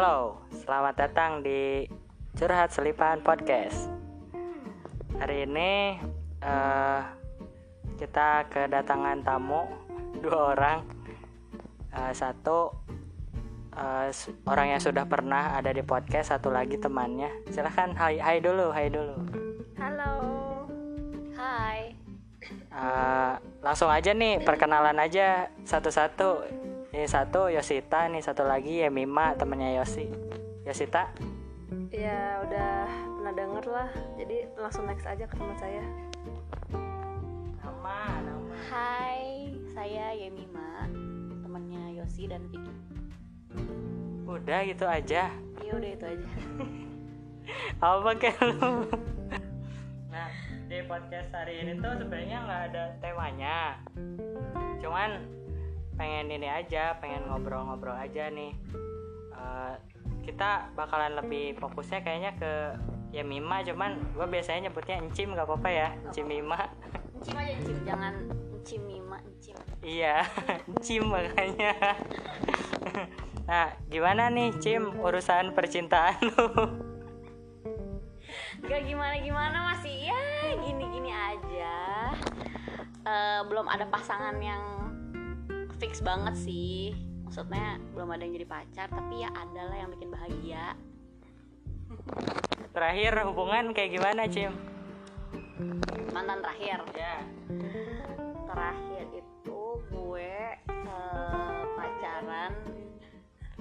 Halo, selamat datang di Curhat Selipan Podcast. Hari ini eh, kita kedatangan tamu dua orang. Eh, satu s- orang yang sudah pernah ada di podcast, satu lagi temannya. Silahkan, hai, hai dulu, hai dulu. Halo. Hai. Eh, langsung aja nih, perkenalan aja satu-satu. Ini satu Yosita, nih satu lagi Yemima, temennya Yosi. Yosita, Ya udah pernah denger lah. Jadi langsung next aja ke teman saya. nama, nama. Hai, saya Yemima, temannya Yosi dan Vicky. Udah gitu aja. Iya udah itu aja. Apa kayak lu? Nah, di podcast hari ini tuh sebenarnya nggak ada temanya. Cuman pengen ini aja, pengen ngobrol-ngobrol aja nih. Eh, kita bakalan lebih fokusnya kayaknya ke ya Mima, cuman gue biasanya nyebutnya Encim gak apa-apa ya, Encim Mima. Encim aja Encim, jangan Encim Mima, Encim. Iya, Cim makanya. Nah, gimana nih Cim urusan percintaan lu? Gak gimana-gimana masih ya gini-gini aja. Eh, belum ada pasangan yang fix banget sih. Maksudnya belum ada yang jadi pacar, tapi ya ada lah yang bikin bahagia. Terakhir hubungan kayak gimana Cim? Mantan terakhir. Ya. terakhir itu gue eh, pacaran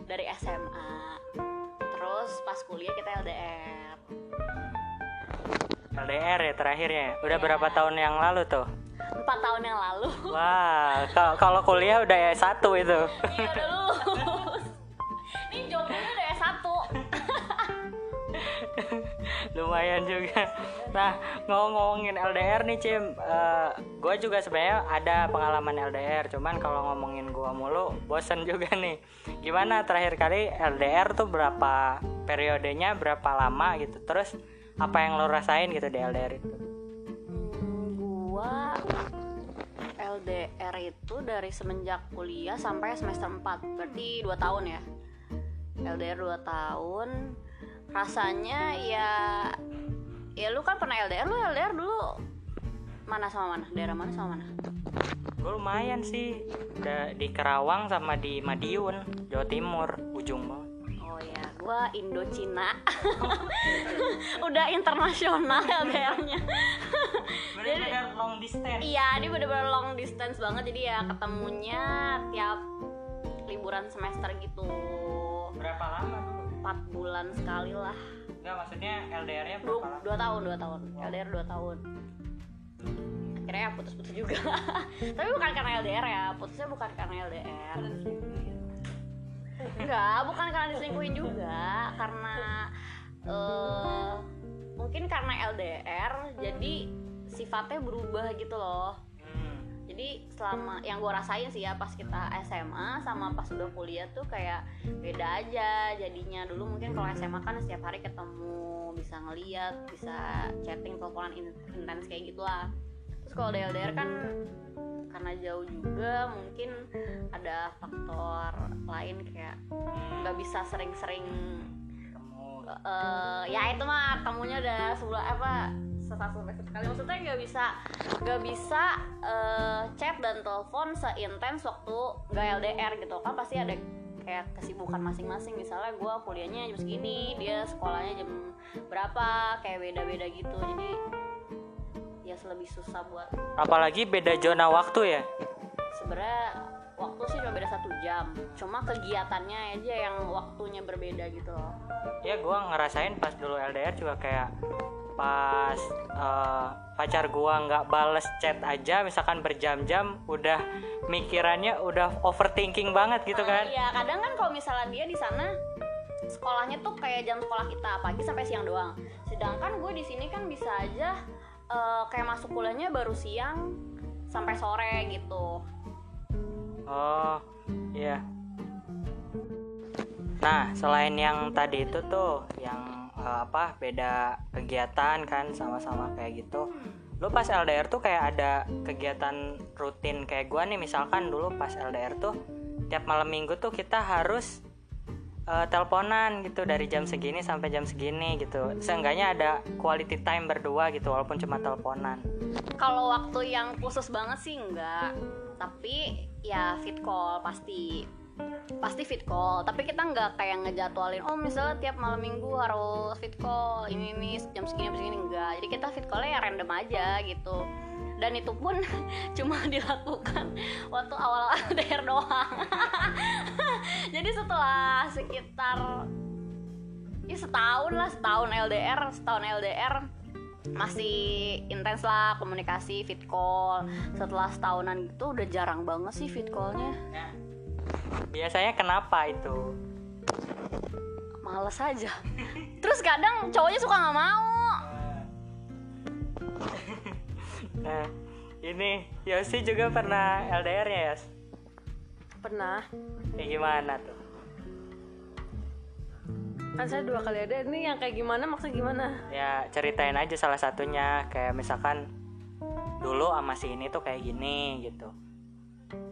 dari SMA terus pas kuliah kita LDR LDR ya terakhirnya. Udah Iya. berapa tahun yang lalu tuh? Empat tahun yang lalu Wah, ka- kalau kuliah udah ya satu itu. iya udah lulus ini jomblonya udah S1 Lumayan juga. Nah, ngomongin LDR nih Cim, gue juga sebenarnya ada pengalaman LDR. Cuman kalau ngomongin gua mulu, bosen juga nih. Gimana terakhir kali LDR tuh berapa periodenya, berapa lama gitu? Terus apa yang lo rasain gitu di LDR itu? Gua LDR itu dari semenjak kuliah sampai semester 4 berarti 2 tahun ya? LDR 2 tahun. Rasanya ya ya lu kan pernah LDR lu LDR dulu mana sama mana? Daerah mana sama mana? Gue lumayan sih, udah di Kerawang sama di Madiun, Jawa Timur, ujung banget. oh ya gua Indo Cina udah internasional LDR-nya Bener-bener long distance. Iya, dia bener-bener long distance banget jadi ya ketemunya tiap liburan semester gitu. Berapa lama dulu? 4 bulan sekali lah. Enggak, maksudnya LDR-nya berapa lama? dua tahun, dua tahun. LDR dua tahun. Akhirnya ya putus-putus juga. Tapi bukan karena LDR ya, putusnya bukan karena LDR. Enggak, bukan karena diselingkuhin juga, karena eh mungkin karena LDR jadi sifatnya berubah gitu loh. Hmm. jadi selama yang gue rasain sih ya pas kita SMA sama pas udah kuliah tuh kayak beda aja jadinya dulu mungkin kalau SMA kan setiap hari ketemu bisa ngeliat bisa chatting teleponan in- intens kayak gitulah terus kalau di LDR kan karena jauh juga mungkin ada faktor lain kayak nggak bisa sering-sering Eh ya itu mah temunya udah sebulan apa semester sekali. Maksudnya nggak bisa nggak bisa eh, chat dan telepon seintens waktu nggak LDR gitu. Kan pasti ada kayak kesibukan masing-masing. Misalnya gue kuliahnya jam segini dia sekolahnya jam berapa kayak beda-beda gitu. Jadi ya lebih susah buat apalagi beda zona waktu ya? Sebenarnya waktu sih cuma beda satu jam cuma kegiatannya aja yang waktunya berbeda gitu loh ya gua ngerasain pas dulu LDR juga kayak pas eh, pacar gua nggak bales chat aja misalkan berjam-jam udah mikirannya udah overthinking banget gitu kan Iya, kadang kan kalau misalnya dia di sana sekolahnya tuh kayak jam sekolah kita pagi sampai siang doang. Sedangkan gue di sini kan bisa aja eh, kayak masuk kuliahnya baru siang sampai sore gitu. Oh iya. Nah selain yang tadi itu tuh yang eh, apa beda kegiatan kan sama-sama kayak gitu. Lu pas LDR tuh kayak ada kegiatan rutin kayak gua nih. Misalkan dulu pas LDR tuh tiap malam minggu tuh kita harus eh, teleponan gitu dari jam segini sampai jam segini gitu. Seenggaknya ada quality time berdua gitu walaupun cuma teleponan. Kalau waktu yang khusus banget sih enggak. Tapi ya fit call pasti. Pasti fit call. Tapi kita nggak kayak ngejadwalin oh misalnya tiap malam minggu harus fit call ini ini jam segini jam segini. Enggak jadi kita fit callnya ya random aja gitu. Dan itu pun cuma dilakukan waktu awal LDR doang. Jadi setelah sekitar ya setahun lah setahun LDR setahun LDR masih intens lah komunikasi fit call. Setelah setahunan gitu udah jarang banget sih fit callnya. Nah, biasanya kenapa itu? Males aja. Terus kadang cowoknya suka nggak mau. Nah ini Yosi juga pernah LDR ya Yos? Pernah. Kayak gimana tuh kan saya dua kali ada. Ini yang kayak gimana? Maksudnya gimana? Ya ceritain aja salah satunya. Kayak misalkan dulu sama si ini tuh kayak gini gitu.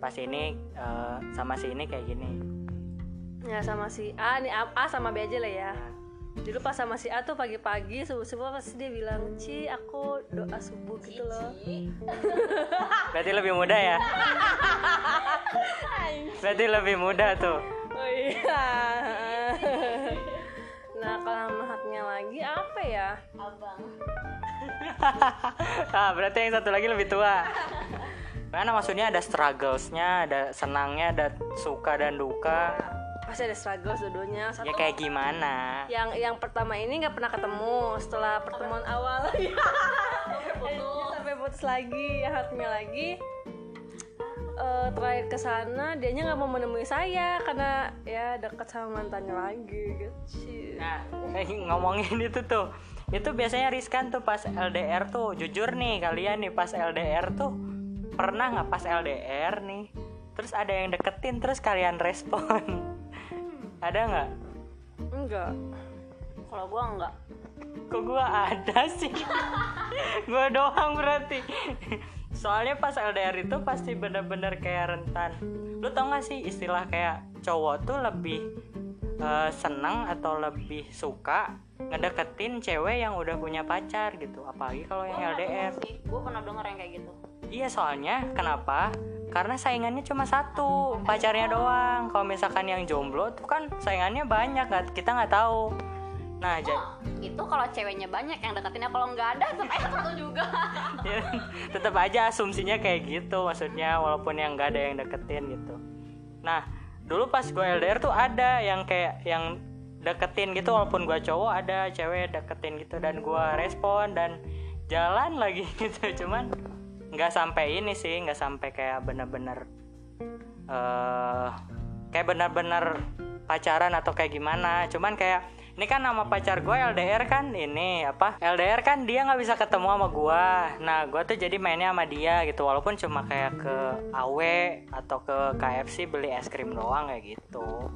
Pas ini eh, sama si ini kayak gini. Ya sama si A nih. A, A sama B aja lah ya. Dulu pas sama si A tuh pagi-pagi subuh subuh pasti dia bilang Ci aku doa subuh gitu loh. Berarti lebih muda ya? Berarti lebih muda tuh. Oh iya nah kalau sama hatnya lagi apa ya? Abang. Ah berarti yang satu lagi lebih tua. Karena maksudnya ada strugglesnya ada senangnya ada suka dan duka? Pasti ada struggle dua-duanya. Satu ya kayak gimana? Yang yang pertama ini nggak pernah ketemu setelah pertemuan awal. sampai putus lagi yang hatnya lagi eh, terakhir ke sana dianya nggak mau menemui saya karena ya dekat sama mantannya lagi gitu Nah, ngomongin itu tuh, itu biasanya riskan tuh pas LDR tuh. Jujur nih kalian nih pas LDR tuh pernah nggak pas LDR nih? Terus ada yang deketin terus kalian respon? ada nggak? enggak kalau gua enggak Kok gua ada sih? gua doang berarti. Soalnya pas LDR itu pasti bener-bener kayak rentan. Lu tau gak sih istilah kayak cowok tuh lebih eh, senang atau lebih suka ngedeketin cewek yang udah punya pacar gitu. Apalagi kalau yang LDR. gua pernah denger yang kayak gitu Iya soalnya kenapa? Karena saingannya cuma satu pacarnya doang. Kalau misalkan yang jomblo tuh kan saingannya banyak kita nggak tahu. Nah jadi itu kalau ceweknya banyak yang deketinnya kalau nggak ada tetap aja satu juga. Ya, tetap aja asumsinya kayak gitu maksudnya walaupun yang nggak ada yang deketin gitu. Nah dulu pas gue LDR tuh ada yang kayak yang deketin gitu walaupun gue cowok ada cewek deketin gitu dan gue respon dan jalan lagi gitu. Cuman nggak sampai ini sih nggak sampai kayak bener-bener eh kayak bener-bener pacaran atau kayak gimana. Cuman kayak ini kan nama pacar gue LDR kan? Ini apa? LDR kan dia nggak bisa ketemu sama gue nah gue tuh jadi mainnya sama dia gitu. Walaupun cuma kayak ke AW atau ke KFC beli es krim doang kayak gitu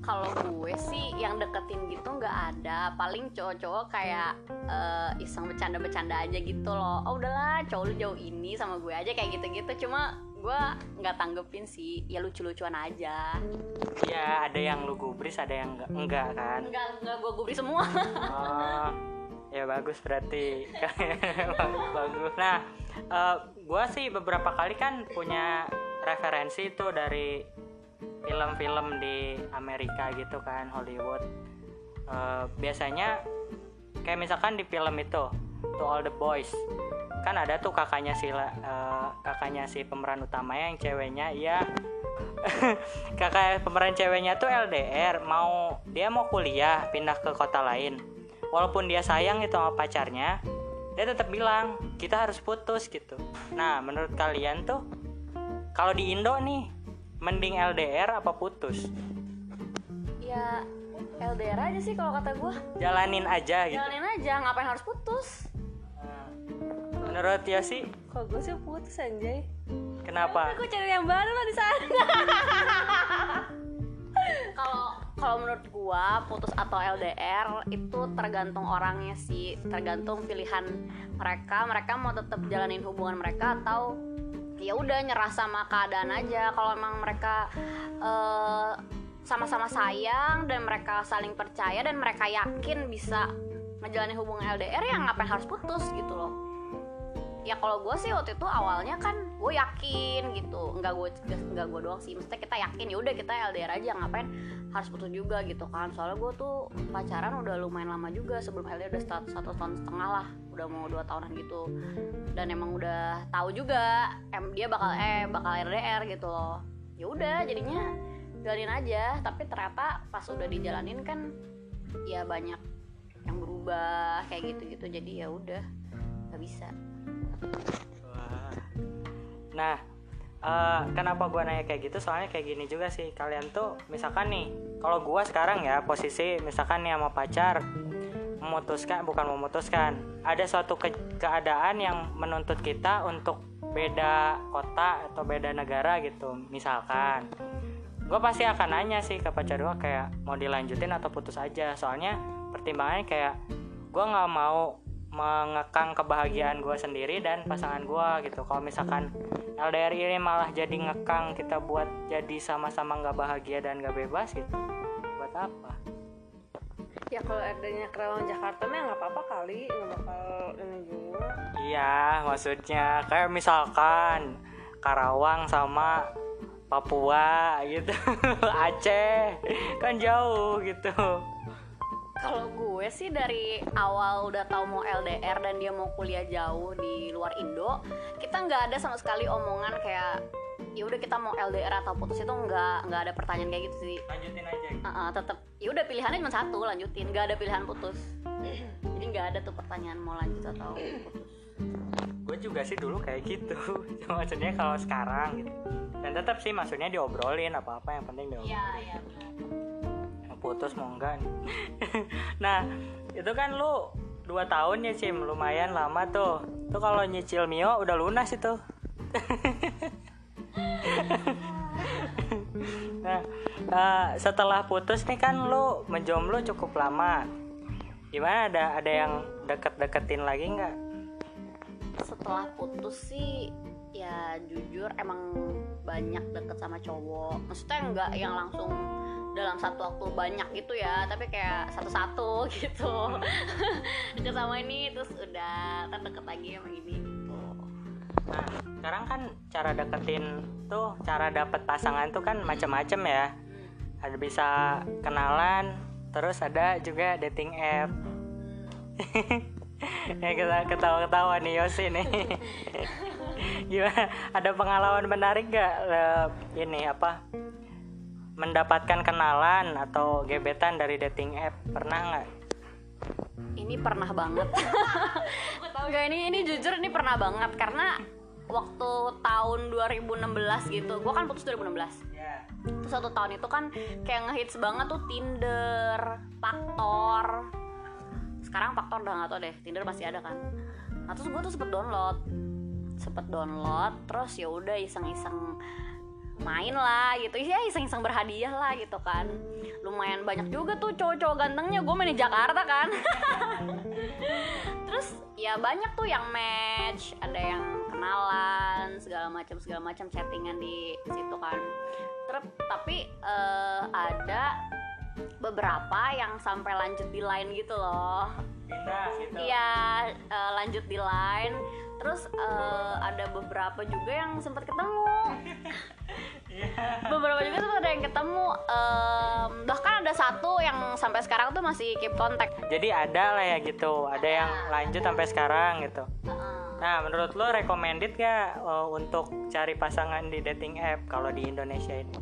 kalau gue sih yang deketin gitu nggak ada. Paling cowok-cowok kayak eh, iseng bercanda-bercanda aja gitu loh. Oh udahlah cowok lu jauh ini sama gue aja kayak gitu-gitu. Cuma gue nggak tanggepin sih. Ya lucu-lucuan aja. Ya ada yang lu gubris ada yang enggak enggak kan? Nggak nggak gue gubris semua. Oh, ya bagus berarti. Bagus. Nah, eh, gua sih beberapa kali kan punya referensi itu dari film-film di Amerika gitu kan Hollywood. Eh, biasanya kayak misalkan di film itu To All the Boys kan ada tuh kakaknya si eh, kakaknya si pemeran utama yang ceweknya ya kakak pemeran ceweknya tuh LDR mau dia mau kuliah pindah ke kota lain. Walaupun dia sayang gitu sama pacarnya dia tetap bilang kita harus putus gitu. Nah menurut kalian tuh kalau di Indo nih mending LDR apa putus? Ya LDR aja sih kalau kata gue jalanin aja gitu. Jalanin aja ngapain harus putus? Nah, menurut Yosi kok gue sih putus anjay? Kenapa? Aku cari yang baru lah di sana. Kalau kalau menurut gua putus atau LDR itu tergantung orangnya sih. Tergantung pilihan mereka. Mereka mau tetap jalanin hubungan mereka atau ya udah nyerah sama keadaan aja. Kalau emang mereka eh, sama-sama sayang dan mereka saling percaya dan mereka yakin bisa ngejalanin hubungan LDR ya ngapain harus putus gitu loh. Ya kalau gue sih waktu itu awalnya kan gue yakin gitu. Nggak gue nggak gue doang sih. Mesti kita yakin ya udah kita LDR aja ngapain harus putus juga gitu kan. Soalnya gue tuh pacaran udah lumayan lama juga sebelum LDR udah satu, satu tahun setengah lah udah mau dua tahunan gitu dan emang udah tahu juga em dia bakal eh bakal LDR gitu loh ya udah jadinya jalanin aja tapi ternyata pas udah dijalanin kan ya banyak yang berubah kayak gitu gitu jadi ya udah nggak bisa. Nah, eh, kenapa gua nanya kayak gitu? Soalnya kayak gini juga sih. Kalian tuh misalkan nih, kalau gua sekarang ya posisi misalkan nih sama pacar memutuskan bukan memutuskan, ada suatu ke- keadaan yang menuntut kita untuk beda kota atau beda negara gitu. Misalkan. Gue pasti akan nanya sih ke pacar gue kayak mau dilanjutin atau putus aja? Soalnya pertimbangannya kayak gue nggak mau mengekang kebahagiaan gue sendiri dan pasangan gue gitu. Kalau misalkan LDR ini malah jadi ngekang kita buat jadi sama-sama nggak bahagia dan nggak bebas gitu buat apa ya kalau adanya Kerawang Jakarta mah nggak apa-apa kali nggak bakal ini juga. Iya maksudnya kayak misalkan Karawang sama Papua gitu Aceh kan jauh gitu. Kalau gue sih dari awal udah tahu mau LDR dan dia mau kuliah jauh di luar Indo, kita nggak ada sama sekali omongan kayak ya udah kita mau LDR atau putus itu nggak nggak ada pertanyaan kayak gitu sih. lanjutin aja gitu. Uh, tetap ya udah pilihannya cuma satu lanjutin, nggak ada pilihan putus. Jadi nggak ada tuh pertanyaan mau lanjut atau putus. gue juga sih dulu kayak gitu maksudnya kalau sekarang gitu dan tetap sih maksudnya diobrolin apa apa yang penting diobrolin Iya iya. mau putus mau enggak nih. nah itu kan lu dua tahun ya Cim lumayan lama tuh tuh kalau nyicil Mio udah lunas itu nah eh, setelah putus nih kan lu menjomblo cukup lama gimana ada ada yang deket-deketin lagi nggak Setelah putus sih ya jujur emang banyak deket sama cowok. Maksudnya nggak yang langsung dalam satu waktu banyak gitu ya, tapi kayak satu-satu gitu. deket sama ini terus udah ntar deket lagi sama ini. Nah, sekarang kan cara deketin tuh, cara dapet pasangan tuh kan macam-macam ya. Ada bisa kenalan, terus ada juga dating app. ya kita ketawa-ketawa nih Yosi nih. Gimana? Ada pengalaman menarik gak eh, ini apa? Mendapatkan kenalan atau gebetan dari dating app pernah nggak? Ini pernah banget. Enggak ini ini jujur ini pernah banget karena waktu tahun 2016 gitu, gua kan putus 2016. Ya. Terus satu tahun itu kan kayak ngehits banget tuh Tinder, Faktor. Sekarang Faktor udah nggak tau deh, Tinder masih ada kan. Nah terus gue tuh sempet download, sempet download, terus ya udah iseng-iseng main lah gitu. Ya iseng-iseng berhadiah lah gitu kan. Lumayan banyak juga tuh cowok-cowok gantengnya. Gue main di Jakarta kan. Terus ya banyak tuh yang match. Ada yang kenalan segala macam segala macam chattingan di situ kan. Terus tapi eh, ada beberapa yang sampai lanjut di line gitu loh. Gitu. Iya eh, lanjut di line terus eh, ada beberapa juga yang sempat ketemu beberapa juga sempat ada yang ketemu Em, bahkan ada satu yang sampai sekarang tuh masih keep kontak Jadi ada lah ya gitu, ada yang lanjut sampai sekarang gitu. Nah, menurut lo recommended gak uh, untuk cari pasangan di dating app kalau di Indonesia ini?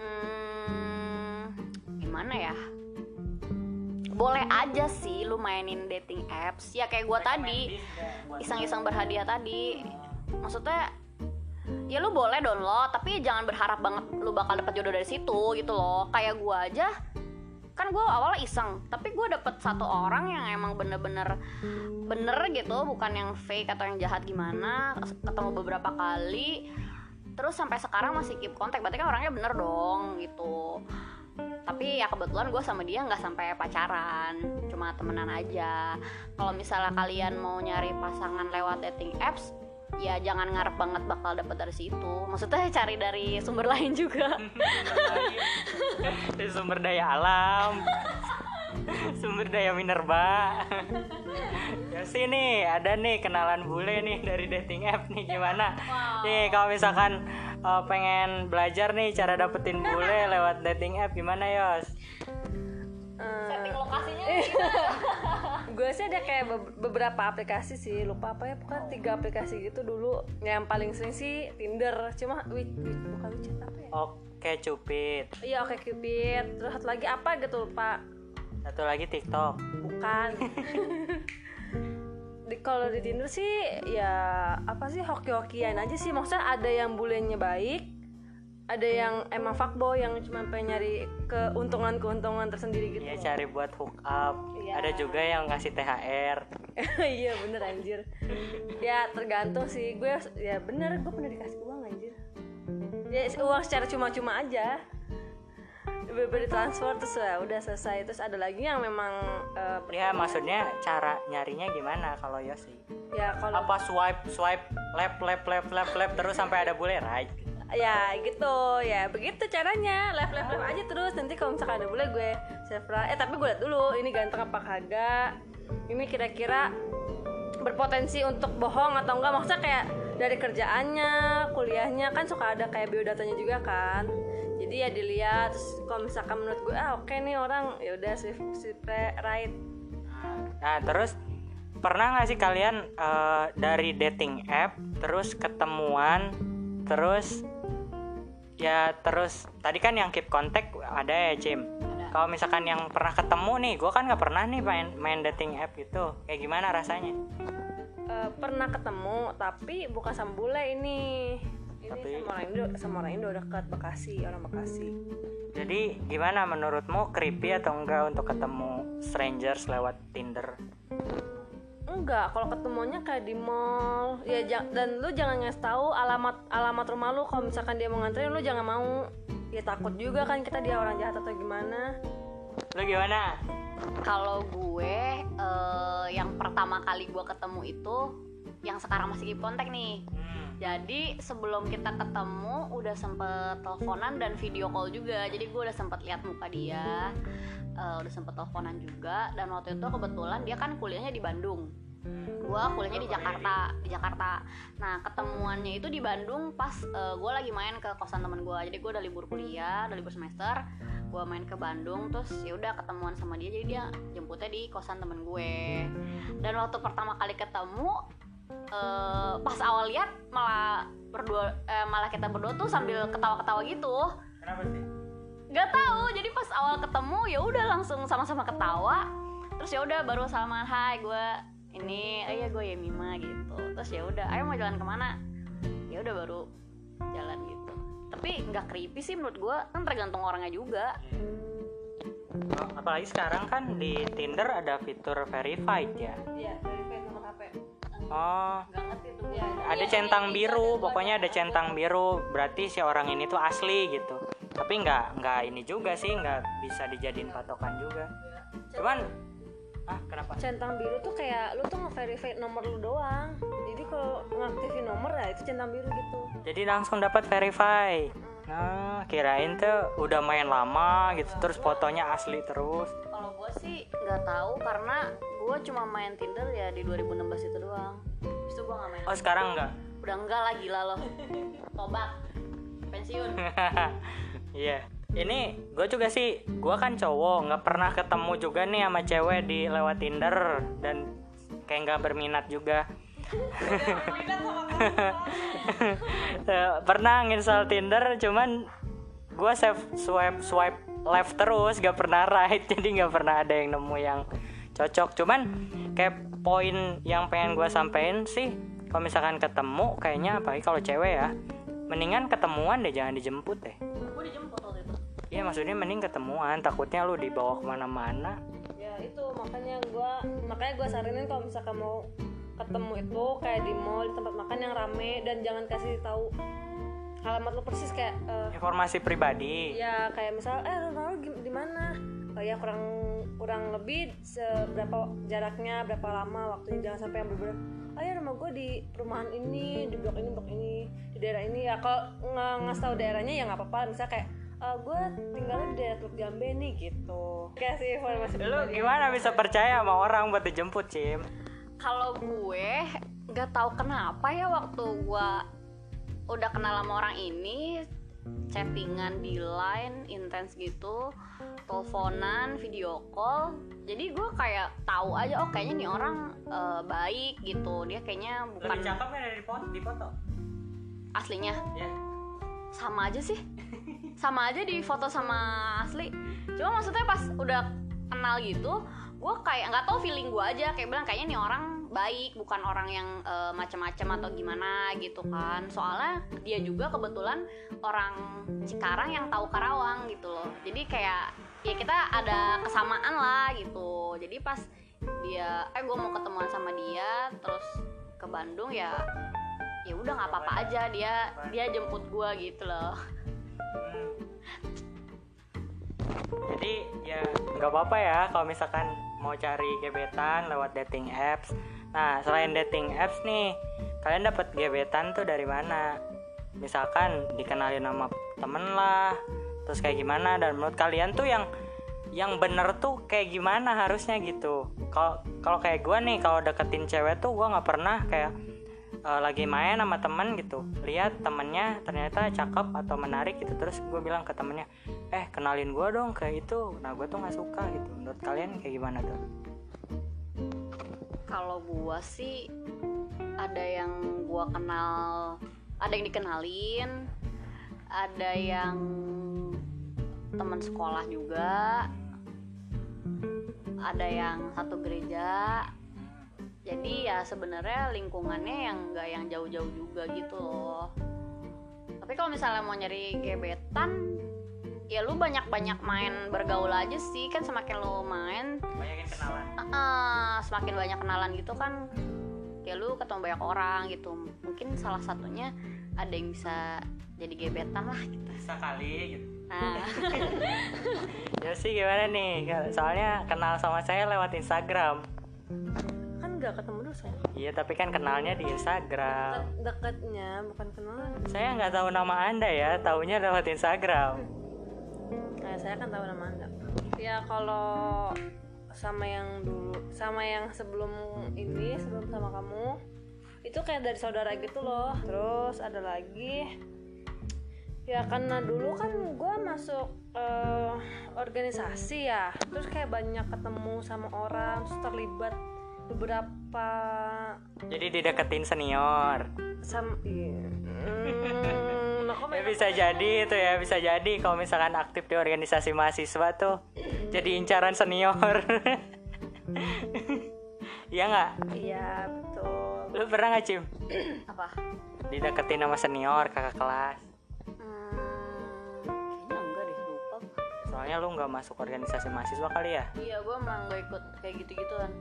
Hmm, gimana ya? Boleh aja sih lu mainin dating apps ya kayak gua tadi iseng-iseng berhadiah tadi. Maksudnya ya lu boleh download tapi jangan berharap banget lu bakal dapet jodoh dari situ gitu loh. Kayak gua aja kan gue awalnya iseng tapi gue dapet satu orang yang emang bener-bener bener gitu bukan yang fake atau yang jahat gimana ketemu beberapa kali terus sampai sekarang masih keep kontak berarti kan orangnya bener dong gitu tapi ya kebetulan gue sama dia nggak sampai pacaran cuma temenan aja. Kalau misalnya kalian mau nyari pasangan lewat dating apps ya jangan ngarep banget bakal dapat dari situ. Maksudnya cari dari sumber lain juga. Dari sumber daya alam. Sumber daya minerba. Ya sih nih ada nih kenalan bule nih dari dating app nih gimana? Nih kalau misalkan eh, pengen belajar nih cara dapetin bule lewat dating app. Gimana Yos? Setting lokasinya gue sih ada kayak be- beberapa aplikasi sih. Lupa apa ya pokoknya tiga aplikasi gitu dulu. Yang paling sering sih Tinder. Cuma wi- wi- bukan WeChat apa ya? Oke cupid. Iya oke Cupid. Terus satu lagi apa gitu lupa. Satu lagi TikTok. Bukan di kalau di Tinder sih ya apa sih hoki-hokian aja sih. Maksudnya ada yang bulenya baik ada yang emang fuckboy yang cuma pengen nyari keuntungan-keuntungan tersendiri gitu. Ya cari buat hook up. Iya. ada juga yang ngasih THR iya bener anjir. Ya tergantung sih. Gue ya bener gue pernah dikasih uang anjir. Ya uang secara cuma-cuma aja beri transfer terus ya udah selesai. Terus ada lagi yang memang eh, ya maksudnya cara nyarinya gimana kalau Yosi ya kalau apa swipe swipe lap lap lap lap lap terus sampai ada bule right? Ya gitu. Ya begitu caranya. Live live live aja terus. Nanti kalau misalkan ada boleh gue save eh tapi gue liat dulu ini ganteng apa kagak? Ini kira-kira berpotensi untuk bohong atau enggak? Maksudnya kayak dari kerjaannya kuliahnya kan suka ada kayak biodatanya juga kan jadi ya dilihat terus kalau misalkan menurut gue ah oke nih orang ya udah swipe swipe right nah terus pernah nggak sih kalian eh, dari dating app terus ketemuan terus ya terus tadi kan yang keep contact ada ya Jim? Kalau misalkan yang pernah ketemu nih gue kan nggak pernah nih main main dating app gitu. Kayak gimana rasanya? Eh, pernah ketemu tapi bukan sama bule ini Tapi- sama orang Indo sama orang Indo dekat Bekasi orang Bekasi. Jadi gimana menurutmu creepy atau enggak untuk ketemu strangers lewat Tinder? Enggak kalau ketemunya kayak di mall. Ya jang- dan lu jangan ngasih tahu alamat alamat rumah lu. Kalau misalkan dia mau nganterin lu jangan mau. Ya takut juga kan kita dia orang jahat atau gimana. Lu gimana? Kalau gue eh, yang pertama kali gue ketemu itu yang sekarang masih keep kontak nih. Hmm. Jadi sebelum kita ketemu udah sempet teleponan dan video call juga. Jadi gue udah sempet lihat muka dia eh, udah sempet teleponan juga. Dan waktu itu kebetulan dia kan kuliahnya di Bandung. Gue kuliahnya di Jakarta di Jakarta. Nah ketemuannya itu di Bandung pas gue lagi main ke kosan temen gue jadi gue udah libur kuliah udah libur semester. Gue main ke Bandung terus ya udah ketemuan sama dia. Jadi dia jemputnya di kosan temen gue. Dan waktu pertama kali ketemu eh, pas awal lihat malah berdua eh, malah kita berdua tuh sambil ketawa-ketawa gitu. Kenapa sih? Nggak tahu jadi pas awal ketemu ya udah langsung sama-sama ketawa. Terus ya udah baru salaman hai gue ini oh iya gue Yemima gitu. Terus ya udah ayo mau jalan ke mana? Ya udah baru jalan gitu. Tapi nggak creepy sih menurut gue kan tergantung orangnya juga. Oh, apalagi sekarang kan di Tinder ada fitur verified ya. Iya verify nomor HP oh. Nggak ngerti tuh ya ada centang biru pokoknya ada centang biru. Berarti si orang ini tuh asli gitu. Tapi nggak nggak ini juga sih nggak bisa dijadiin patokan juga. Cuman ah kenapa? Centang biru tuh kayak lu tuh nge-verify nomor lu doang. Jadi kalau ngaktifin nomor ya itu centang biru gitu. Jadi langsung dapat verify nah kirain tuh udah main lama gitu terus fotonya asli terus. Kalau gue sih nggak tahu karena gue cuma main Tinder ya di 2016 itu doang. Habis itu gue nggak main oh sekarang nggak? Udah enggak lah gila loh. Tobat pensiun. Iya. Ini gue juga sih, gue kan cowok, nggak pernah ketemu juga nih sama cewek di lewat Tinder. Dan kayak nggak berminat juga. Eh, pernah nginstal Tinder, cuman gue swipe swipe swipe left terus, gak pernah right, jadi nggak pernah ada yang nemu yang cocok. Cuman kayak poin yang pengen gue sampein sih, kalau misalkan ketemu, kayaknya apalagi kalau cewek ya, mendingan ketemuan deh, jangan dijemput deh. gue dijemput waktu itu Iya maksudnya mending ketemuan takutnya lu dibawa ke mana-mana ya itu makanya gua makanya gua saranin kalau misalkan mau ketemu itu kayak di mall di tempat makan yang rame dan jangan kasih tahu alamat lu persis kayak eh, informasi pribadi. Ya kayak misal eh gim- di mana? Oh ya kurang kurang lebih seberapa jaraknya berapa lama waktunya jangan sampai yang bener ayo rumah gue di perumahan ini di blok ini blok ini di daerah ini. Ya kalau nggak ngasih tahu daerahnya ya nggak apa-apa misalnya kayak e, gue tinggalnya di daerah Teluk Jambe nih gitu. Kasih informasi lu gimana bisa percaya sama orang buat dijemput Cim kalau gue nggak tahu kenapa ya waktu gue udah kenal sama orang ini chattingan di line intens gitu teleponan video call jadi gue kayak tahu aja oh kayaknya nih orang eh, baik gitu. Dia kayaknya bukan lebih cakep kan dari foto di foto? Aslinya? Ya sama aja sih. Sama aja di foto sama asli. Cuma maksudnya pas udah kenal gitu gue kayak nggak tahu feeling gue aja kayak bilang kayaknya nih orang baik bukan orang yang eh, macam-macam atau gimana gitu kan. Soalnya dia juga kebetulan orang Cikarang yang tahu Karawang gitu loh. Jadi kayak ya kita ada kesamaan lah gitu. Jadi pas dia eh gue mau ketemuan sama dia terus ke Bandung ya ya udah nggak apa-apa aja dia dia jemput gue gitu loh. Hmm. jadi ya nggak apa-apa ya kalau misalkan mau cari gebetan lewat dating apps. Nah selain dating apps nih kalian dapat gebetan tuh dari mana? Misalkan dikenalin sama temen lah terus kayak gimana? Dan menurut kalian tuh yang yang bener tuh kayak gimana harusnya gitu? Kalau kalau kayak gue nih kalau deketin cewek tuh gue nggak pernah kayak eh, lagi main sama temen gitu. Lihat temennya ternyata cakep atau menarik gitu. Terus gue bilang ke temennya eh kenalin gue dong kayak itu. Nah gue tuh nggak suka gitu. Menurut kalian kayak gimana tuh? Kalau gua sih ada yang gua kenal ada yang dikenalin ada yang teman sekolah juga ada yang satu gereja jadi ya sebenarnya lingkungannya yang nggak yang jauh-jauh juga gitu loh. Tapi kalau misalnya mau nyari gebetan ya lu banyak-banyak main bergaul aja sih. Kan semakin lu main banyakin kenalan. Ah, semakin banyak kenalan gitu kan ya lu ketemu banyak orang gitu. Mungkin salah satunya ada yang bisa jadi gebetan lah gitu. Bisa kali gitu. Nah. Ya sih gimana nih? Soalnya kenal sama saya lewat Instagram nggak ketemu dulu saya iya tapi kan kenalnya di Instagram. Deket- deketnya bukan kenalan. Saya nggak tahu nama anda ya taunya lewat Instagram. Kayak saya kan tahu nama anda. Ya kalau sama yang dulu sama yang sebelum ini sebelum sama kamu itu kayak dari saudara gitu loh. Terus ada lagi ya karena dulu kan gue masuk eh, organisasi ya. Terus kayak banyak ketemu sama orang terus terlibat beberapa jadi dideketin senior. Sam iya. Hmm, nah, kok ya bisa jadi itu ya bisa jadi kalau misalkan aktif di organisasi mahasiswa tuh jadi incaran senior. Iya nggak? iya betul. Lu pernah nggak Cim? apa? Dideketin sama senior kakak kelas. Hmm, kayaknya enggak deh lupa. Soalnya lu nggak masuk organisasi mahasiswa kali ya? Iya gue emang gak ikut kayak gitu gituan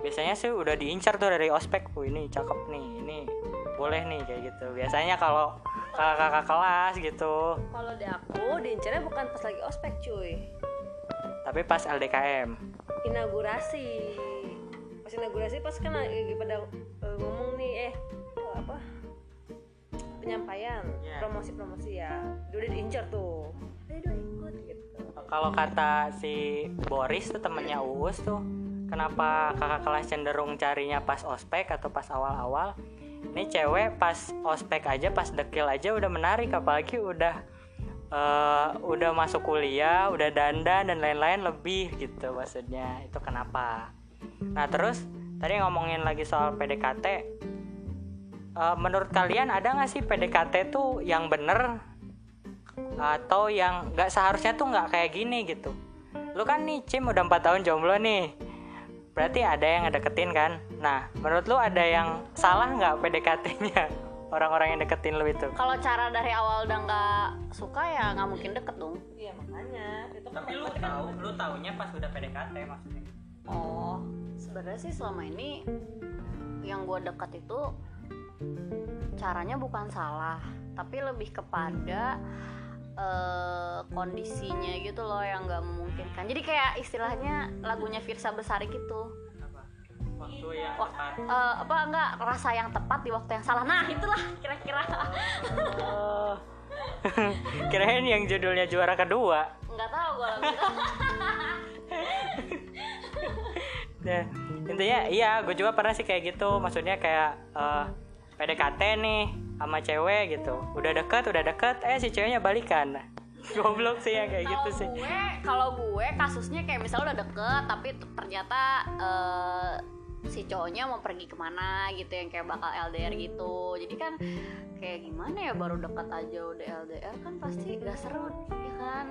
Biasanya sih udah diincar tuh dari ospek Wih ini cakep nih, ini boleh nih kayak gitu. Biasanya kalau kakak-kakak kelas gitu. Kalau di aku diincarnya bukan pas lagi ospek cuy. Tapi pas LDKM inaugurasi. Pas inaugurasi pas kan lagi pada eh, ngomong nih eh apa penyampaian Iya. promosi promosi ya udah diincar tuh. Ayo dong ikut gitu. Kalau kata si Boris tuh temennya Uus tuh Kenapa kakak kelas cenderung carinya pas ospek atau pas awal-awal? Ini cewek pas ospek aja, pas dekil aja udah menarik Apalagi udah eh, udah masuk kuliah, udah dandan dan lain-lain lebih gitu maksudnya. Itu kenapa? Nah terus tadi ngomongin lagi soal PDKT Eh, Menurut kalian ada nggak sih PDKT tuh yang bener atau yang nggak seharusnya tuh nggak kayak gini gitu? Lu kan nih Cim udah empat tahun jomblo nih berarti ada yang ngedeketin kan? Nah menurut lu ada yang salah nggak PDKT-nya? Orang-orang yang deketin lu itu? Kalau cara dari awal udah nggak suka ya nggak mungkin deket dong. Iya makanya. Itu kan tapi lu tahu lu taunya pas udah PDKT maksudnya. Oh, sebenarnya sih selama ini yang gue dekat itu caranya bukan salah, tapi lebih kepada eh, kondisinya gitu loh yang nggak memungkinkan. Jadi kayak istilahnya lagunya Firsa Besari gitu. apa? Waktu yang Wak- tepat. eh, apa enggak rasa yang tepat di waktu yang salah. Nah itulah kira-kira. Oh. kirain yang judulnya juara kedua. Nggak tahu gue Nah, intinya iya gue juga pernah sih kayak gitu. Maksudnya kayak eh, PDKT nih sama cewek gitu. Udah deket udah deket eh si ceweknya balikan. Goblok sih yang kayak gitu Kalau sih. gue kalau gue kasusnya kayak misalnya udah deket tapi ternyata eh, si cowoknya mau pergi ke mana gitu yang kayak bakal LDR gitu. Jadi kan kayak gimana ya baru deket aja udah LDR kan pasti gak seru ya kan?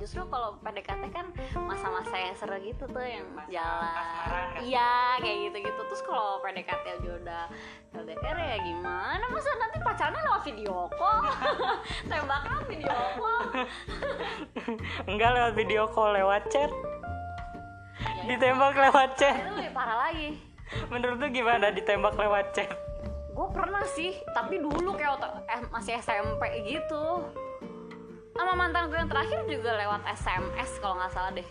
Justru kalau PDKT kan masa-masa yang seru gitu tuh yang jalan. kan? iya kayak gitu gitu terus kalau PDKT aja udah LDR ya gimana? Masa nanti pacarnya lewat video call? Tembakan video call. Enggak lewat video call lewat chat ditembak lewat chat. Itu lebih parah lagi. Menurut lu gimana ditembak lewat chat? Gue pernah sih tapi dulu kayak waktu eh, masih SMP gitu. Sama mantan gue yang terakhir juga lewat SMS kalau nggak salah deh.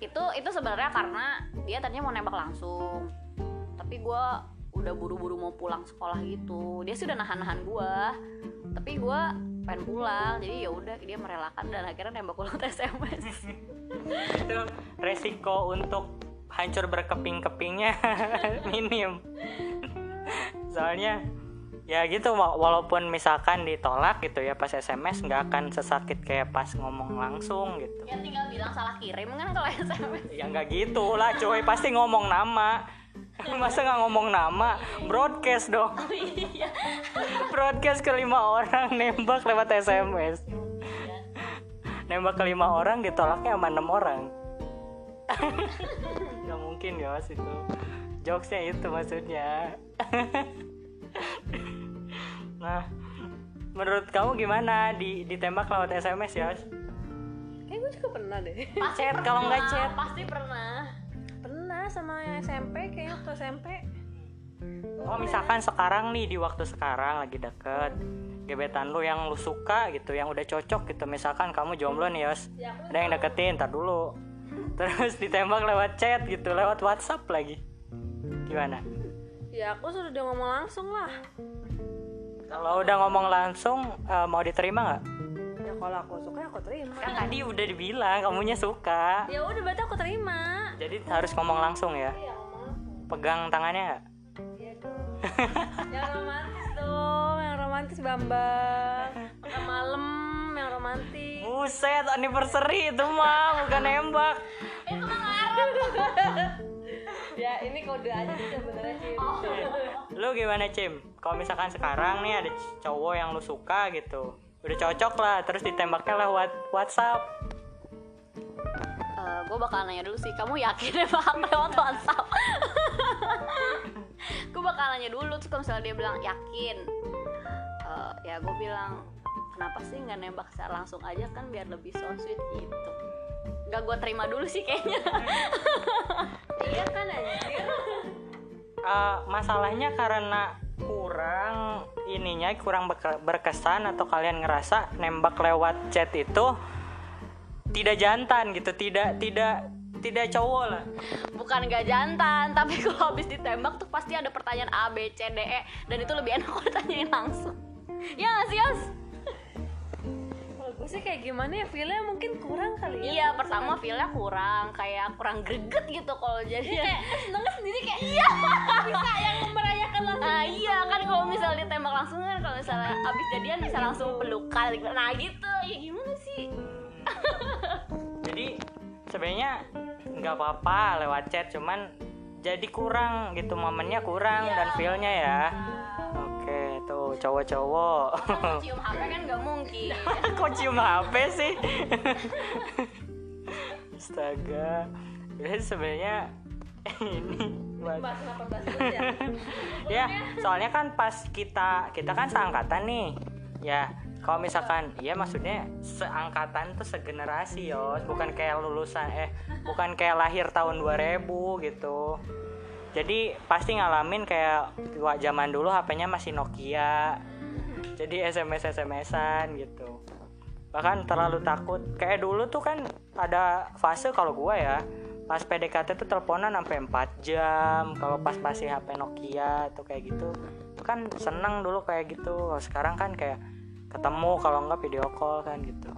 Itu itu sebenarnya karena dia tadinya mau nembak langsung. Tapi gue udah buru-buru mau pulang sekolah gitu. Dia sih udah nahan-nahan gue tapi gue pengen pulang jadi ya udah dia merelakan dan akhirnya nembak lewat SMS itu resiko untuk hancur berkeping-kepingnya minim. Soalnya ya gitu wa- walaupun misalkan ditolak gitu ya pas SMS nggak akan sesakit kayak pas ngomong langsung gitu. Ya tinggal bilang salah kirim kan kalau SMS ya nggak gitu lah cuy. Pasti ngomong nama. Masa nggak ngomong nama? Broadcast dong. Iya. Broadcast ke lima orang nembak lewat SMS nembak ke lima orang ditolaknya sama enam orang nggak mungkin ya itu. Jokesnya itu maksudnya. Nah menurut kamu gimana di ditembak lewat SMS ya kayak gue juga pernah deh. Chat kalau nggak chat. pasti pernah. Pernah sama yang SMP kayaknya waktu SMP Oh misalkan sekarang nih di waktu sekarang lagi deket gebetan lu yang lu suka gitu yang udah cocok gitu. Misalkan kamu jomblo nih Yos. Ada yang deketin ntar dulu terus ditembak lewat chat gitu lewat WhatsApp lagi. Gimana? Ya aku sudah dia ngomong langsung lah. Kalau udah ngomong langsung eh, mau diterima nggak? Ya kalau aku suka ya aku terima. Kan tadi udah dibilang kamunya suka. Ya udah berarti aku terima. Jadi harus ngomong langsung ya? Iya ngomong langsung. Pegang tangannya nggak? Iya dong. Yang romantis dong yang romantis bambang. Malam romantis. Buset anniversary itu mah bukan nembak. Itu kan ngarep ya ini kode aja sih sebenarnya sih lu gimana Cim? Kalau misalkan sekarang nih ada cowok yang lu suka gitu, udah cocok lah, terus ditembaknya lewat WhatsApp. gue bakal nanya dulu sih kamu yakin ya bang lewat WhatsApp? Gue bakal nanya dulu terus kalau misalnya dia bilang yakin eh, ya gue bilang kenapa sih nggak nembak secara langsung aja kan biar lebih so sweet gitu nggak gue terima dulu sih kayaknya iya kan anjir Eh, masalahnya karena kurang ininya kurang berkesan atau kalian ngerasa nembak lewat chat itu tidak jantan gitu, tidak tidak tidak cowok lah. bukan gak jantan tapi kalau habis ditembak tuh pasti ada pertanyaan A B C D E dan itu lebih enak kalau ditanyain langsung ya nggak sih Yos? Sih kayak gimana ya? Feelnya mungkin kurang kali ya. Iya, pertama feelnya kurang, kayak kurang greget gitu kalau jadi kayak senengnya sendiri kayak iya. Bisa yang merayakan langsung. Nah iya kan kalau misalnya ditembak langsung kan kalau misalnya abis jadian bisa langsung pelukan gitu. Nah gitu, ya gimana sih? Jadi sebenarnya nggak apa-apa lewat chat, cuman jadi kurang gitu momennya kurang dan feelnya ya. Oke, tuh cowok-cowok. Cium HP kan nggak mungkin. Kok cium HP sih? Astaga. Jadi sebenarnya ini buat bahas kenapa bahas dulu ya ya soalnya kan pas kita kita kan seangkatan nih ya kalau misalkan ya maksudnya seangkatan tuh segenerasi yo bukan kayak lulusan eh bukan kayak lahir tahun 2000 gitu jadi pasti ngalamin kayak wah, zaman dulu HP-nya masih Nokia. Jadi SMS SMS-an gitu. Bahkan terlalu takut. Kayak dulu tuh kan ada fase kalau gua ya pas PDKT tuh teleponan sampai 4 jam. Kalau pas masih HP Nokia atau kayak gitu. Itu kan seneng dulu kayak gitu. Kalau sekarang kan kayak ketemu kalau enggak video call kan gitu.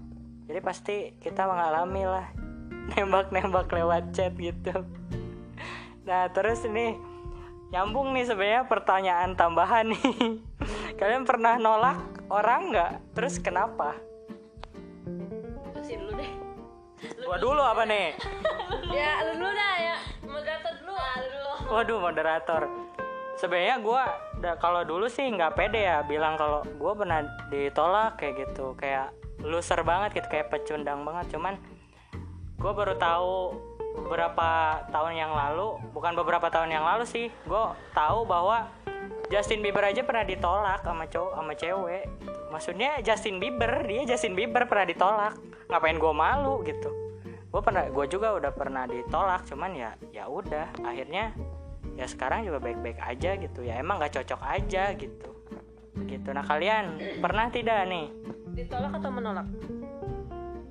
Jadi pasti kita mengalami lah nembak-nembak lewat chat gitu nah terus ini nyambung nih sebenarnya pertanyaan tambahan nih. Kalian pernah nolak orang nggak? Terus kenapa? Terusin dulu deh. Gua dulu apa nih? Ya lu dulu dah ya. Moderator dulu. Ah lu dulu. Waduh moderator. Sebenarnya gue kalau dulu sih nggak pede ya bilang kalau gue pernah ditolak kayak gitu. Kayak loser banget gitu kayak pecundang banget. Cuman gue baru tahu beberapa tahun yang lalu bukan beberapa tahun yang lalu sih gue tahu bahwa Justin Bieber aja pernah ditolak sama cowok sama cewek. Maksudnya Justin Bieber dia Justin Bieber pernah ditolak. Ngapain gue malu gitu? Gue pernah gue juga udah pernah ditolak cuman ya ya udah. Akhirnya ya sekarang juga baik-baik aja gitu. Ya emang gak cocok aja gitu. Gitu. Nah kalian pernah tidak nih? Ditolak atau menolak?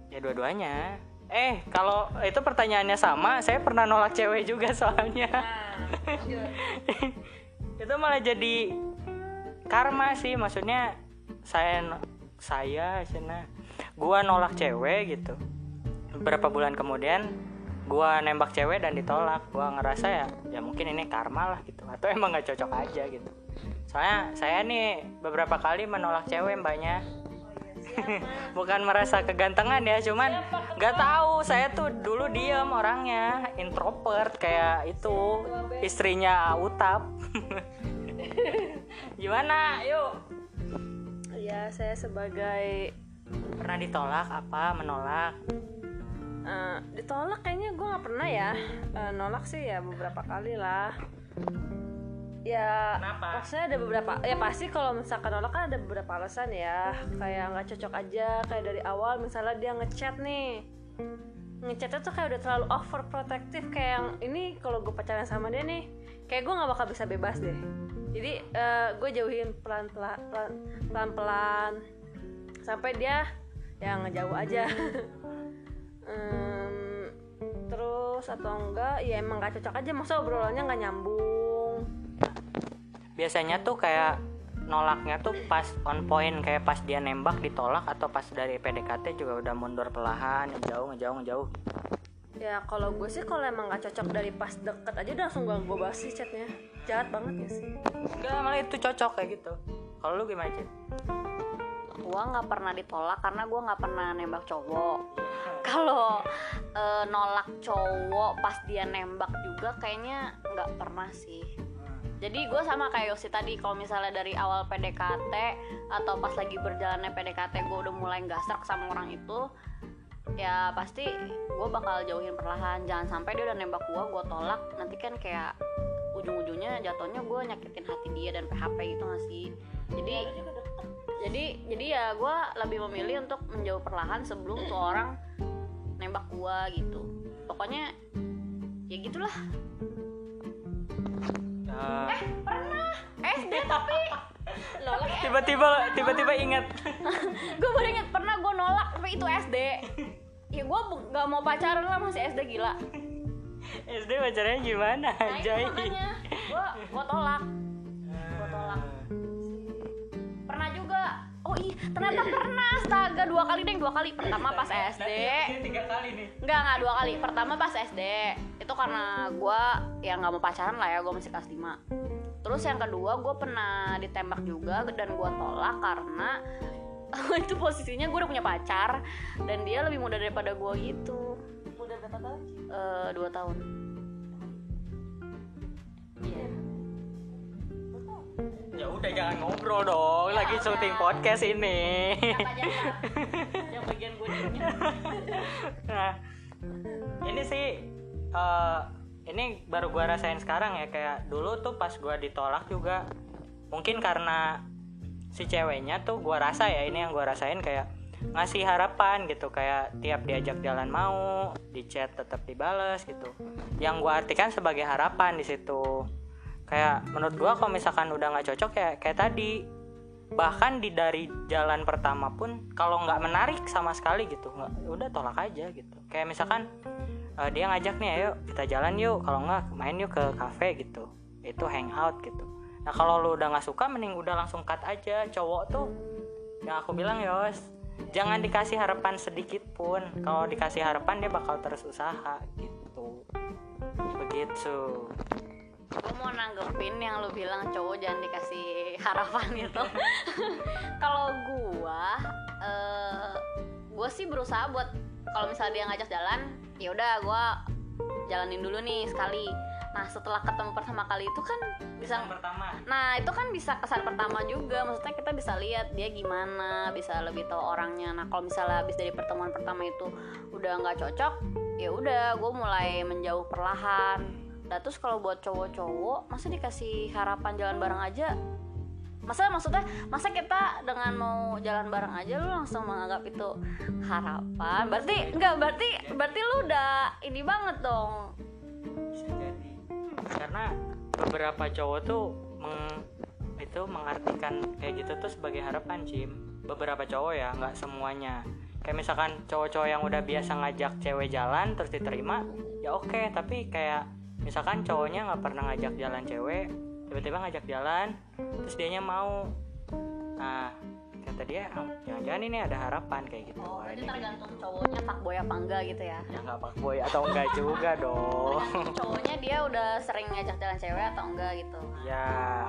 Ya dua-duanya eh kalau itu pertanyaannya sama saya pernah nolak cewek juga soalnya. Itu malah jadi karma sih maksudnya saya saya cina gua nolak cewek gitu. Beberapa bulan kemudian gua nembak cewek dan ditolak. Gua ngerasa ya ya mungkin ini karma lah gitu atau emang nggak cocok aja gitu. Soalnya saya nih beberapa kali menolak cewek mbaknya bukan merasa kegantengan ya cuman nggak tahu. Saya tuh dulu diem orangnya introvert kayak itu istrinya Utap. Gimana? Yuk. Ya saya sebagai pernah ditolak apa? Menolak? Eh, ditolak kayaknya gue nggak pernah ya. Eh, nolak sih ya beberapa kali lah ya Kenapa? maksudnya ada beberapa ya pasti kalau misalkan nolak kan ada beberapa alasan ya. Kayak nggak cocok aja kayak dari awal misalnya dia ngechat nih. Ngechatnya tuh kayak udah terlalu overprotective kayak yang ini kalau gue pacaran sama dia nih kayak gue nggak bakal bisa bebas deh. Jadi gue jauhin pelan pelan pelan pelan sampai dia yang ngejauh aja. Em, terus atau enggak ya emang gak cocok aja. Masa obrolannya nggak nyambung biasanya tuh kayak nolaknya tuh pas on point kayak pas dia nembak ditolak atau pas dari PDKT juga udah mundur perlahan ngejauh ngejauh ngejauh. Ya kalau gue sih kalau emang gak cocok dari pas deket aja udah langsung gue gue bahas sih chatnya. Jahat banget ya sih. Enggak malah itu cocok kayak gitu. Kalau lu gimana Cid? gua nggak pernah ditolak karena gua nggak pernah nembak cowok. Kalau eh, nolak cowok pas dia nembak juga kayaknya nggak pernah sih jadi gue sama kayak Yosi tadi kalau misalnya dari awal PDKT atau pas lagi berjalannya PDKT gue udah mulai nggak serak sama orang itu ya pasti gue bakal jauhin perlahan. Jangan sampai dia udah nembak gue gue tolak nanti kan kayak ujung-ujungnya jatuhnya gue nyakitin hati dia dan PHP gitu gak sih? Jadi jadi jadi ya gue lebih memilih untuk menjauh perlahan sebelum tuh orang nembak gue gitu. Pokoknya ya gitulah Eh, eh pernah. SD tapi nolak ya tiba-tiba tiba-tiba ingat. Gue baru inget pernah gue nolak tapi itu SD ya gue gak mau pacaran lah masih SD gila. SD pacarnya gimana nah gue gue tolak oh iya ternyata pernah astaga dua kali deh dua kali pertama pas SD tiga kali nih Enggak, enggak dua kali. Pertama pas SD. Itu karena gue ya nggak mau pacaran lah ya, gue masih kelas 5. Terus yang kedua, gue pernah ditembak juga dan gue tolak karena itu posisinya gue udah punya pacar dan dia lebih muda daripada gue gitu. udah berapa tahun Eh, dua tahun. Iya. Ya udah jangan ngobrol dong. Ya lagi syuting podcast ini. Yang bagian gue nah ini sih eh, ini baru gua rasain sekarang ya. Kayak dulu tuh pas gua ditolak juga mungkin karena si ceweknya tuh gua rasa ya ini yang gua rasain kayak ngasih harapan gitu. Kayak tiap diajak jalan mau di chat tetap dibales gitu. Yang gua artikan sebagai harapan di situ kayak menurut gua kalau misalkan udah nggak cocok ya kayak tadi. Bahkan di dari jalan pertama pun kalau nggak menarik sama sekali gitu nggak udah tolak aja gitu. Kayak misalkan eh, dia ngajak nih ayo kita jalan yuk kalau nggak main yuk ke cafe gitu. Itu hangout gitu. Nah kalau lu udah nggak suka mending udah langsung cut aja. Cowok tuh yang aku bilang yos jangan dikasih harapan sedikit pun. Kalau dikasih harapan dia bakal terus usaha gitu. Begitu gue mau nanggepin yang lu bilang cowok jangan dikasih harapan itu kalau gua eh gua sih berusaha buat kalau misalnya dia ngajak jalan ya udah gua jalanin dulu nih sekali. Nah setelah ketemu pertama kali itu kan bisa pertama. Nah itu kan bisa kesan pertama juga. Maksudnya kita bisa lihat dia gimana Bisa lebih tahu orangnya. Nah kalau misalnya habis dari pertemuan pertama itu Udah nggak cocok ya udah gue mulai menjauh perlahan Nah terus kalau buat cowok-cowok Masa dikasih harapan jalan bareng aja? Masa maksudnya Masa kita dengan mau jalan bareng aja Lu langsung menganggap itu harapan? Berarti Enggak berarti Berarti lu udah Ini banget dong. Bisa jadi. Karena beberapa cowok tuh meng, itu mengartikan kayak gitu tuh sebagai harapan Cim beberapa cowok ya nggak semuanya. Kayak misalkan cowok-cowok yang udah biasa ngajak cewek jalan terus diterima ya oke. Tapi kayak misalkan cowoknya nggak pernah ngajak jalan cewek tiba-tiba ngajak jalan terus dianya mau. Nah kata dia "Ah, jangan-jangan ini ada harapan kayak gitu. Oh Wah, ini tergantung cowoknya fuckboy apa enggak gitu ya? Ya nggak pak boy atau enggak juga dong. Cowoknya dia udah sering ngajak jalan cewek atau enggak gitu. Ya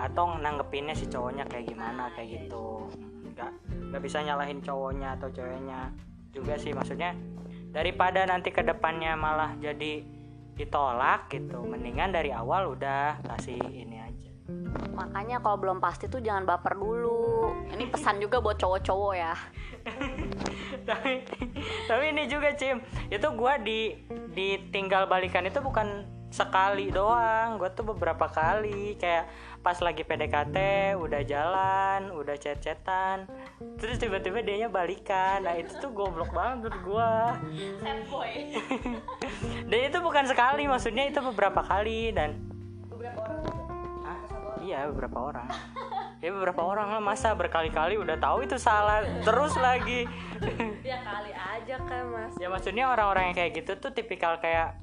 atau nanggepinnya si cowoknya kayak gimana kayak gitu. Nggak nggak bisa nyalahin cowoknya atau ceweknya juga sih. Maksudnya daripada nanti ke depannya malah jadi ditolak gitu. Mendingan dari awal udah kasih ini aja. Makanya kalau belum pasti tuh jangan baper dulu. Ini pesan juga buat cowok-cowok ya. Tapi tapi ini juga Cim. Itu gua di ditinggal balikan itu bukan sekali doang. Gua tuh beberapa kali kayak pas lagi PDKT udah jalan udah chat-chatan. Terus tiba-tiba dianya balikan. Nah itu tuh goblok banget menurut boy. Dan itu bukan sekali maksudnya itu beberapa kali dan beberapa orang. Hah? iya beberapa orang. Ya beberapa orang lah. Masa berkali-kali udah tahu itu salah terus lagi. Ya kali aja kan mas. Ya maksudnya orang-orang yang kayak gitu tuh tipikal kayak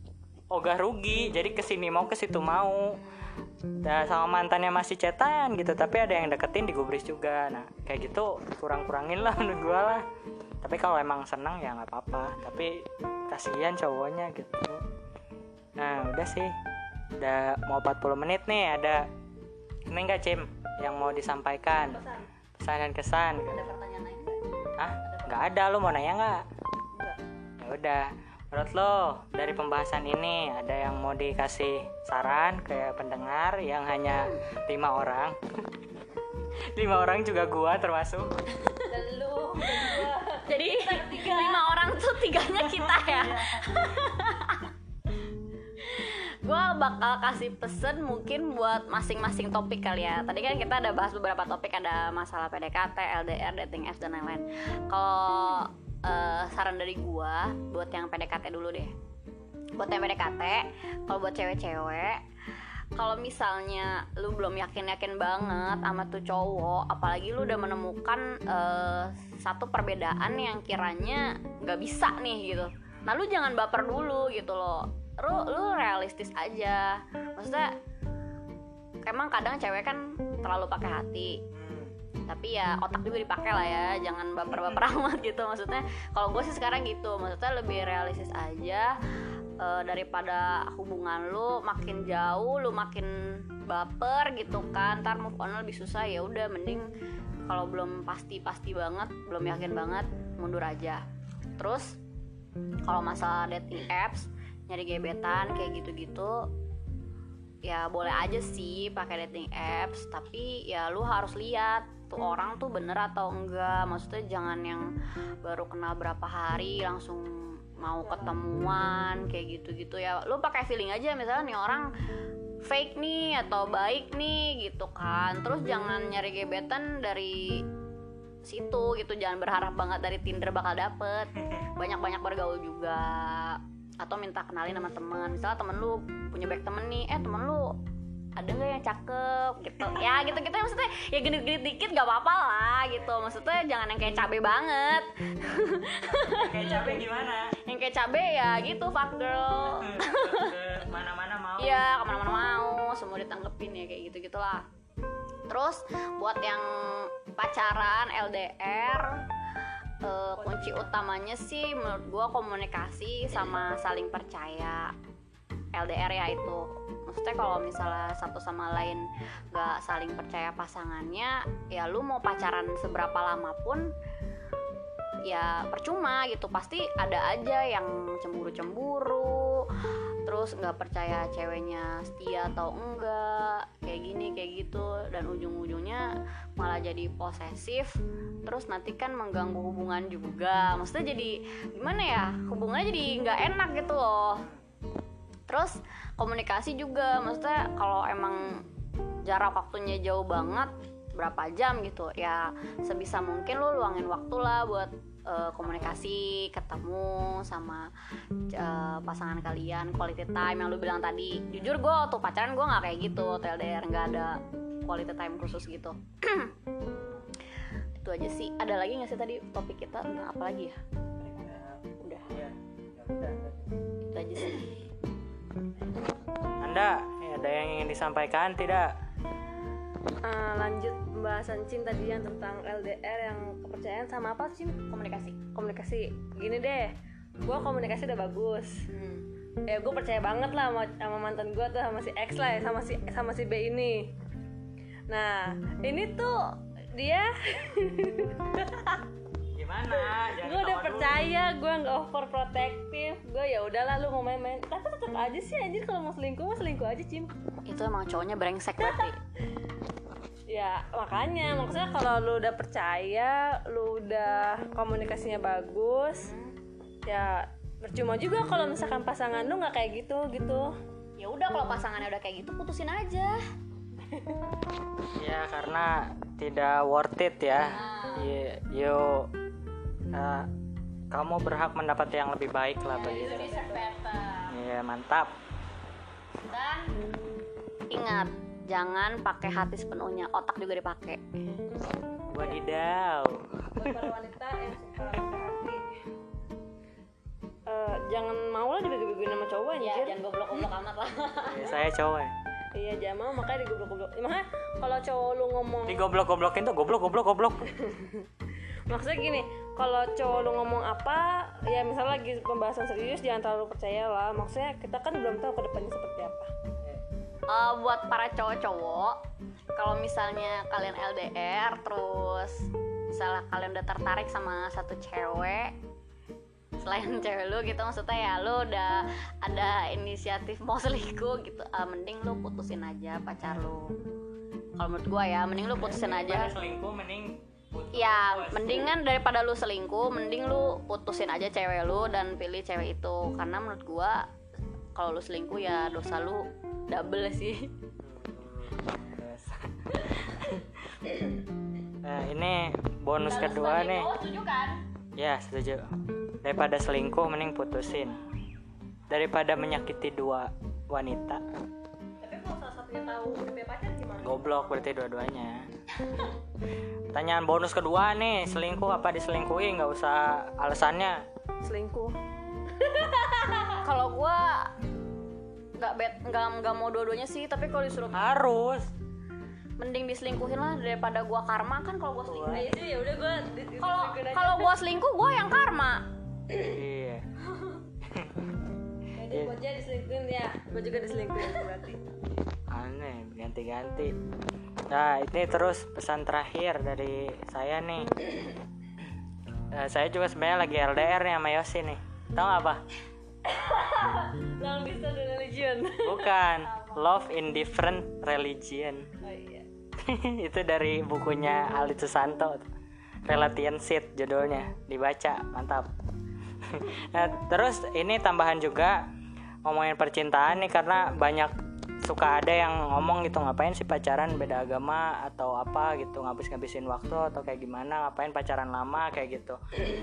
ogah rugi jadi ke sini mau ke situ mau. Nah, sama mantannya masih cetan gitu tapi ada yang deketin digubris juga. Nah kayak gitu kurang-kurangin lah menurut gua lah. Tapi kalau emang senang ya nggak apa-apa. Tapi kasihan cowoknya gitu. Nah udah sih. Udah mau 40 menit nih ada ini enggak Cim? Yang mau disampaikan. Pesan pesan dan kesan. Ada pertanyaan lain nggak? Ah nggak ada lu mau nanya nggak. Ya udah menurut lo dari pembahasan ini ada yang mau dikasih saran ke pendengar yang hanya lima orang? Lima orang juga gua termasuk. Lu jadi lima orang tuh tiganya kita ya? Gue bakal kasih pesen mungkin buat masing-masing topik kali ya. Tadi kan kita ada bahas beberapa topik ada masalah PDKT, LDR, dating apps dan lain-lain. Kalau eh, saran dari gue buat yang PDKT dulu deh. Buat yang PDKT kalau buat cewek-cewek kalau misalnya lu belum yakin-yakin banget sama tuh cowok apalagi lu udah menemukan eh, satu perbedaan yang kiranya nggak bisa nih gitu. Nah lu jangan baper dulu gitu loh. Lu lu realistis aja. Maksudnya emang kadang cewek kan terlalu pakai hati tapi ya otak juga dipakai lah ya jangan baper-baper amat gitu. Maksudnya kalau gue sih sekarang gitu. Maksudnya lebih realistis aja eh, daripada hubungan lu makin jauh lu makin baper gitu kan. Ntar move on lebih susah. Ya udah mending kalau belum pasti pasti banget belum yakin banget mundur aja. Terus kalau masalah dating apps nyari gebetan kayak gitu-gitu ya boleh aja sih pakai dating apps. Tapi ya lu harus lihat tuh orang tuh bener atau enggak? Maksudnya jangan yang baru kenal berapa hari langsung mau ketemuan kayak gitu-gitu ya. Lu pakai feeling aja misalnya nih orang fake nih atau baik nih gitu kan. Terus jangan nyari gebetan dari situ gitu. Jangan berharap banget dari Tinder bakal dapet. Banyak-banyak bergaul juga. Atau minta kenalin sama temen. Misalnya temen lu punya back temen nih eh temen lu ada nggak yang cakep? Gitu. Ya gitu gitu maksudnya ya genit-genit dikit gak apa-apa lah gitu. Maksudnya jangan yang kayak cabe banget. Kayak capek gimana? Yang kayak cabe ya gitu fuck girl. Ke mana-mana mau. Iya ke mana-mana mau. Semua ditanggepin ya kayak gitu gitulah terus buat yang pacaran LDR eh, kunci utamanya sih menurut gua komunikasi sama saling percaya LDR ya itu. Maksudnya kalau misalnya satu sama lain gak saling percaya pasangannya ya lu mau pacaran seberapa lama pun ya percuma gitu. Pasti ada aja yang cemburu-cemburu terus nggak percaya ceweknya setia atau enggak kayak gini kayak gitu. Dan ujung-ujungnya malah jadi posesif terus nanti kan mengganggu hubungan juga. Maksudnya jadi gimana ya? Hubungannya jadi nggak enak gitu loh terus komunikasi juga maksudnya kalau emang jarak waktunya jauh banget berapa jam gitu ya sebisa mungkin lu luangin waktu lah buat eh, komunikasi ketemu sama eh, pasangan kalian quality time yang lu bilang tadi. Jujur gue waktu pacaran gue nggak kayak gitu TLDR nggak ada quality time khusus gitu. Itu aja sih. Ada lagi nggak sih tadi topik kita? Tentang apa lagi ya udah Ya, ya? Udah. itu aja sih anda ya, ada yang ingin disampaikan tidak Eh, lanjut pembahasan Cin tadi yang tentang LDR yang kepercayaan sama apa Cin? komunikasi Komunikasi. Gini deh, gue komunikasi udah bagus. hmm. Ya gue percaya banget lah sama, sama mantan gue tuh sama si X lah ya, sama si sama si B ini. Nah, ini tuh dia gimana? Gue udah percaya gue nggak overprotective. Gue ya udahlah lu mau main-main. Tapi tetap aja sih anjir kalau mau selingkuh mau selingkuh aja cim. Itu emang cowoknya brengsek berarti. Ya makanya. Maksudnya kalau lu udah percaya lu udah komunikasinya bagus ya percuma juga kalau misalkan pasangan lu nggak kayak gitu gitu. Ya udah kalau pasangannya udah kayak gitu putusin aja. Ya karena tidak worth it ya. Y- yo eh, kamu berhak mendapat yang lebih baik lah begitu Iya mantap. Dan ingat jangan pakai hati sepenuhnya. Otak juga dipakai. Wadidaw. Buat para wanita yang suka pakai hati. Eh, jangan mau lah dibego-begoin sama cowok ya anjir. jangan goblok-goblok amat lah. Ya, saya cowok ya. iya jangan mau makanya digoblok-goblok. Makanya kalau cowok lu ngomong di goblok goblokin tuh goblok goblok goblok maksudnya gini kalau cowok lu ngomong apa ya misalnya lagi pembahasan serius jangan terlalu percaya lah. Maksudnya kita kan belum tahu ke depannya seperti apa. Eh, buat para cowok-cowok kalau misalnya kalian LDR terus misalnya kalian udah tertarik sama satu cewek selain cewek lu gitu maksudnya ya lu udah ada inisiatif mau selingkuh gitu eh, mending lu putusin aja pacar lu. Kalau menurut gua ya mending lu putusin aja. selingkuh mending. Ya mendingan daripada lu selingkuh mending lu putusin aja cewek lu dan pilih cewek itu. Karena menurut gua kalau lu selingkuh ya dosa lu double sih. Nah ini bonus kedua nih. Setuju kan? Ya setuju. Daripada selingkuh mending putusin. Daripada menyakiti dua wanita. Tapi kalau salah satunya tahu punya pacar goblok berarti dua-duanya. Pertanyaan bonus kedua nih selingkuh apa diselingkuhi? Nggak usah alasannya. Selingkuh. Kalau gua nggak bet nggak nggak mau dua-duanya sih tapi kalau disuruh harus. mending diselingkuhin lah daripada gua karma kan kalau gua selingkuh. Itu ya udah gue kalau kalau gua selingkuh gua yang karma. Iya jadi gue aja diselingkuhin ya. Gue juga diselingkuhin berarti. Aneh ganti-ganti. Nah ini terus pesan terakhir dari saya nih. Eh, saya juga sebenarnya lagi LDR nih sama Yosi nih. Tahu apa long distance religion. Bukan. Love in different religion. Oh iya. Itu dari bukunya Ali Susanto. Relationship judulnya. Dibaca mantap. Nah terus ini tambahan juga ngomongin percintaan nih karena banyak suka ada yang ngomong gitu ngapain sih pacaran? Beda agama atau apa gitu ngabis-ngabisin waktu atau kayak gimana? Ngapain pacaran lama? Kayak gitu.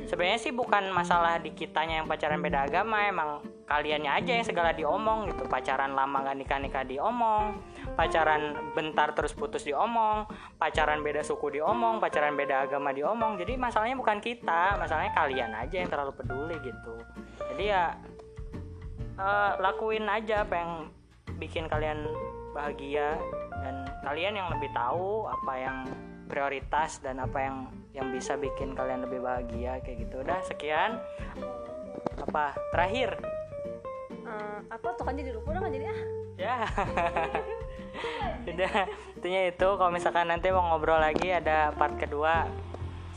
Sebenarnya sih bukan masalah di kitanya yang pacaran beda agama emang kaliannya aja yang segala diomong gitu. Pacaran lama gak nikah nikah diomong pacaran bentar terus putus diomong pacaran beda suku diomong pacaran beda agama diomong. Jadi masalahnya bukan kita masalahnya kalian aja yang terlalu peduli gitu. Jadi ya eh, lakuin aja apa yang bikin kalian bahagia. Dan kalian yang lebih tahu apa yang prioritas dan apa yang yang bisa bikin kalian lebih bahagia kayak gitu. Udah sekian. Apa terakhir? Eh, apa? Tuh kan jadi lupa udah nggak jadi ah. Ya. Udah intinya itu. Kalau misalkan nanti mau ngobrol lagi ada part kedua.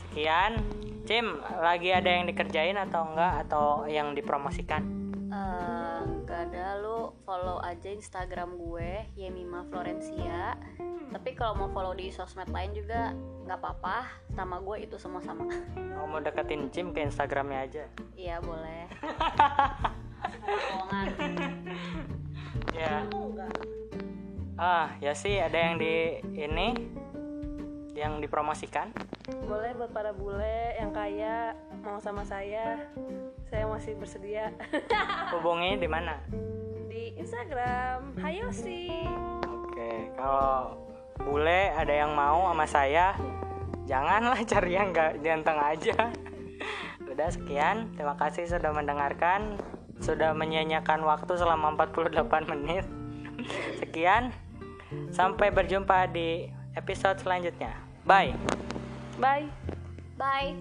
Sekian. Cim lagi ada yang dikerjain atau enggak? Atau yang dipromosikan Ada lu follow aja Instagram gue Yemima Florencia. Tapi kalau mau follow di sosmed lain juga nggak apa-apa sama gue itu semua sama. Kalau mau deketin Cim ke Instagramnya aja? Iya boleh. Ya. Ah ya sih ada yang di ini yang dipromosikan boleh buat para bule yang kaya mau sama saya saya masih bersedia hubungi di mana di Instagram Hayosi Oke, kalau bule ada yang mau sama saya, janganlah cari yang gak ganteng aja. Udah sekian, terima kasih sudah mendengarkan, sudah menyia-nyiakan waktu selama 48 menit. Sekian, sampai berjumpa di episode selanjutnya. Bye. bye bye